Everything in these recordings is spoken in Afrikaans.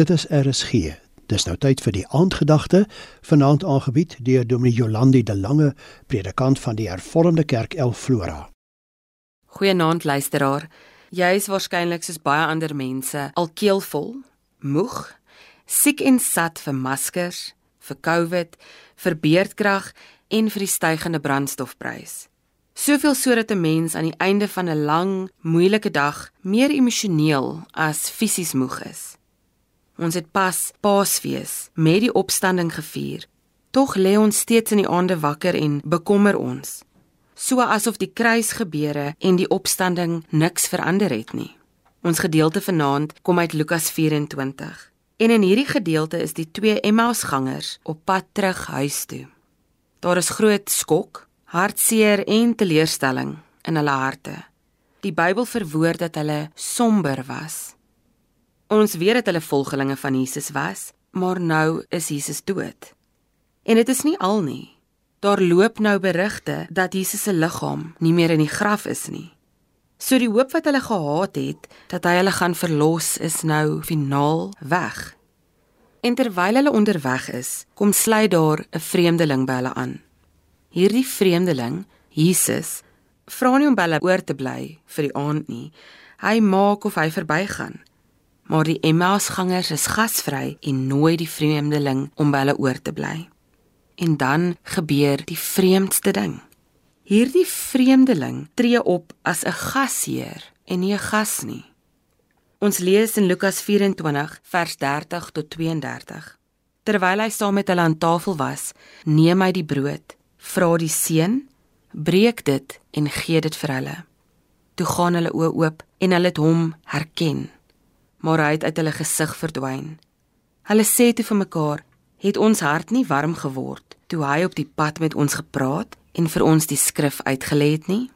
Dit is RSG. Dis nou tyd vir die aandgedagte, vanaand aangebied deur Dominee Jolandi de Lange, predikant van die Hervormde Kerk El Flora. Goeienaand luisteraar. Jy is waarskynlik soos baie ander mense al keelvol, moeg, siek en sat vir maskers, vir COVID, vir beerdkrag en vir die stygende brandstofprys. Soveel sodat 'n mens aan die einde van 'n lang, moeilike dag meer emosioneel as fisies moeg is. Ons het pas Paasfees met die opstanding gevier. Tog lê ons steeds in die aande wakker en bekommer ons. So asof die kruisgebeure en die opstanding niks verander het nie. Ons gedeelte vanaand kom uit Lukas 24. En in hierdie gedeelte is die twee Emmausgangers op pad terug huis toe. Daar is groot skok, hartseer en teleurstelling in hulle harte. Die Bybel verwoord dat hulle somber was. Ons weet dat hulle volgelinge van Jesus was, maar nou is Jesus dood. En dit is nie al nie. Daar loop nou berigte dat Jesus se liggaam nie meer in die graf is nie. So die hoop wat hulle gehad het dat hy hulle gaan verlos is nou finaal weg. En terwyl hulle onderweg is, kom sluit daar 'n vreemdeling by hulle aan. Hierdie vreemdeling, Jesus, vra nie om by hulle oor te bly vir die aand nie. Hy maak of hy verbygaan. Maar die Emmausgangers is gasvry en nooi die vreemdeling om by hulle oor te bly. En dan gebeur die vreemdste ding. Hierdie vreemdeling tree op as 'n gasheer en nie 'n gas nie. Ons lees in Lukas 24 vers 30 tot 32. Terwyl hy saam met hulle aan tafel was, neem hy die brood vra die seun, breek dit en gee dit vir hulle. Toe gaan hulle oë oop en hulle het hom herken. Maar hy het uit hulle gesig verdwyn. Hulle sê toe vir mekaar: "Het ons hart nie warm geword toe hy op die pad met ons gepraat en vir ons die skrif uitgelê het nie?"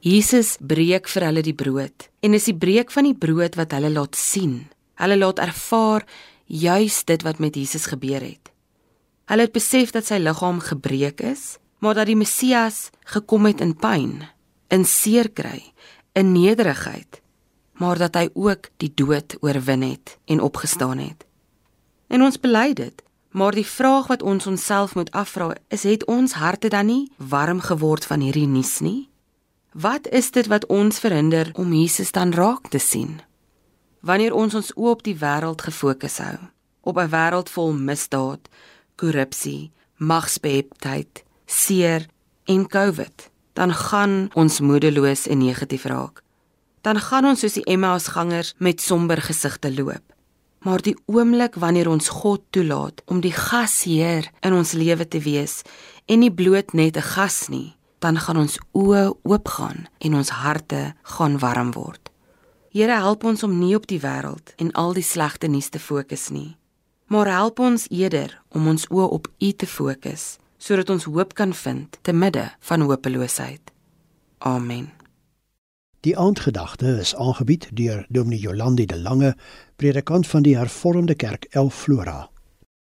Jesus breek vir hulle die brood en is die breek van die brood wat hulle laat sien. Hulle laat ervaar juis dit wat met Jesus gebeur het. Hulle het besef dat sy liggaam gebreek is, maar dat die Messias gekom het in pyn, in seer kry, in nederigheid, maar dat hy ook die dood oorwin het en opgestaan het. En ons bely dit, maar die vraag wat ons onsself moet afvra is het ons harte dan nie warm geword van hierdie nuus nie? Wat is dit wat ons verhinder om Jesus dan raak te sien? Wanneer ons ons oop op die wêreld gefokus hou, op 'n wêreld vol misdaad, korrupsie, magsbeheptheid, seer en COVID, dan gaan ons moedeloos en negatief raak. Dan gaan ons soos die Emmausgangers met somber gesigte loop. Maar die oomblik wanneer ons God toelaat om die gasheer in ons lewe te wees en nie bloot net 'n gas nie, dan gaan ons oë oopgaan en ons harte gaan warm word. Here help ons om nie op die wêreld en al die slegte nuus te fokus nie, maar help ons eerder om ons oë op U te fokus sodat ons hoop kan vind te midde van hopeloosheid. Amen. Die aandgedagte is aangebied deur Dominee Jolandi de Lange, predikant van die Hervormde Kerk El Flora.